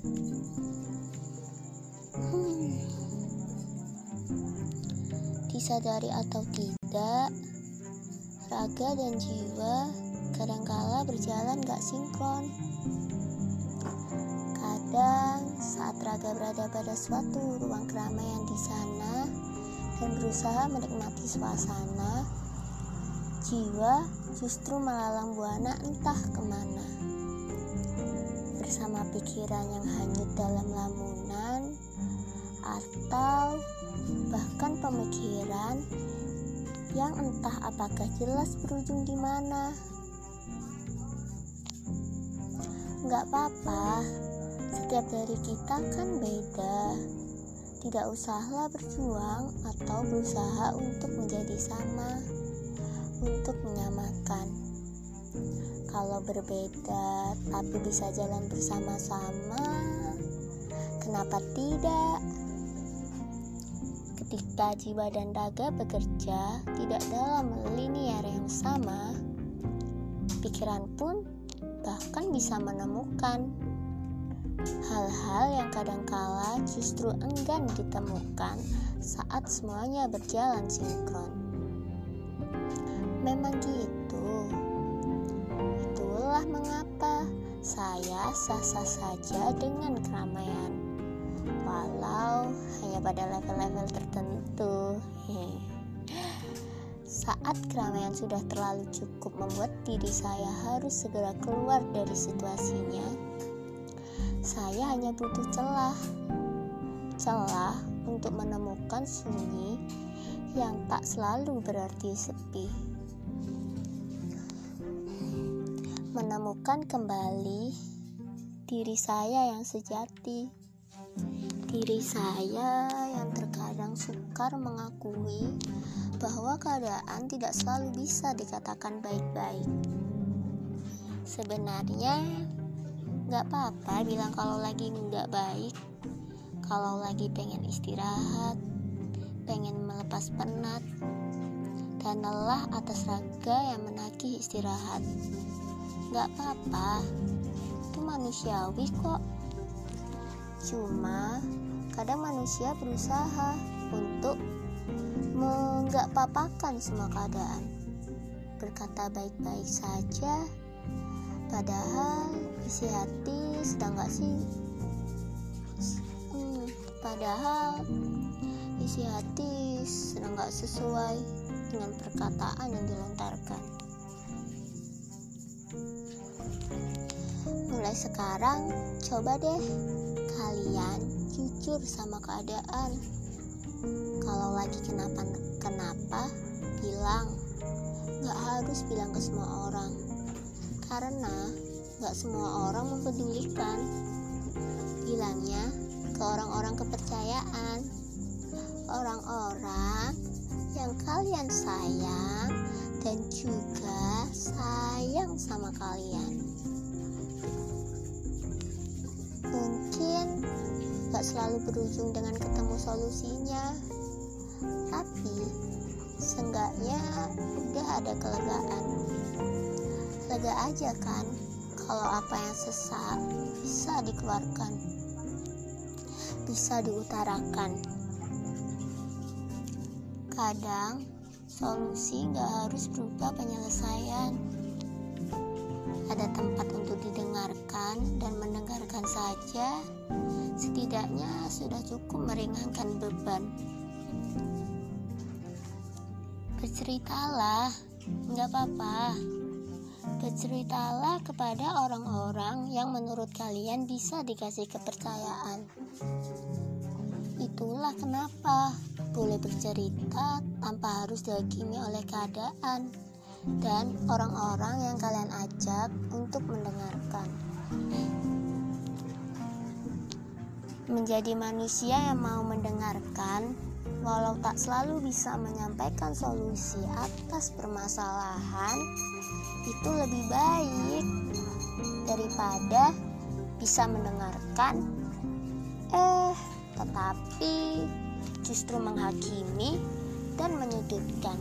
Hmm. Disadari atau tidak, raga dan jiwa kadangkala berjalan gak sinkron. Kadang saat raga berada pada suatu ruang keramaian di sana dan berusaha menikmati suasana, jiwa justru melalang buana entah ke mana. Bersama pikiran yang hanyut dalam lamunan atau bahkan pemikiran yang entah apakah jelas berujung di mana. Nggak apa-apa, setiap dari kita kan beda. Tidak usahlah berjuang atau berusaha untuk menjadi sama, untuk menyamakan. Kalau berbeda tapi bisa jalan bersama-sama, kenapa tidak? Ketika jiwa dan raga bekerja tidak dalam linear yang sama, pikiran pun bahkan bisa menemukan hal-hal yang kadangkala justru enggan ditemukan saat semuanya berjalan sinkron. Memang gitu. Saya sah-sah saja dengan keramaian. Walau hanya pada level-level tertentu. Saat keramaian sudah terlalu cukup membuat diri saya harus segera keluar dari situasinya, saya hanya butuh celah. Celah untuk menemukan sunyi yang tak selalu berarti sepi. Menemukan kembali diri saya yang sejati. Diri saya yang terkadang sukar mengakui bahwa keadaan tidak selalu bisa dikatakan baik-baik. Sebenarnya, Gak apa-apa bilang kalau lagi nggak baik Kalau lagi pengen istirahat Pengen melepas penat Dan lelah atas raga yang menagih istirahat. Gak apa-apa Itu manusiawi kok. Cuma kadang manusia berusaha untuk menggak papakan semua keadaan. Berkata baik-baik saja Padahal isi hati sedang gak sih? Hmm, padahal isi hati sedang gak sesuai dengan perkataan yang dilontarkan. Mulai sekarang, coba deh kalian jujur sama keadaan. Kalau lagi kenapa-kenapa, bilang. Gak harus bilang ke semua orang karena gak semua orang mempedulikan bilangnya ke orang-orang kepercayaan orang-orang kalian sayang. Dan juga sayang sama kalian. Mungkin gak selalu berujung dengan ketemu solusinya. Tapi seenggaknya udah ada kelegaan. Lega aja kan kalau apa yang sesak bisa dikeluarkan bisa diutarakan kadang solusi nggak harus berupa penyelesaian. Ada tempat untuk didengarkan dan mendengarkan saja. Setidaknya sudah cukup meringankan beban. Berceritalah nggak apa-apa. Berceritalah kepada orang-orang yang menurut kalian bisa dikasih kepercayaan. Itulah kenapa boleh bercerita tanpa harus dihakimi oleh keadaan dan orang-orang yang kalian ajak untuk mendengarkan. Menjadi manusia yang mau mendengarkan, walau tak selalu bisa menyampaikan solusi atas permasalahan, itu lebih baik daripada bisa mendengarkan eh tetapi justru menghakimi dan menyudutkan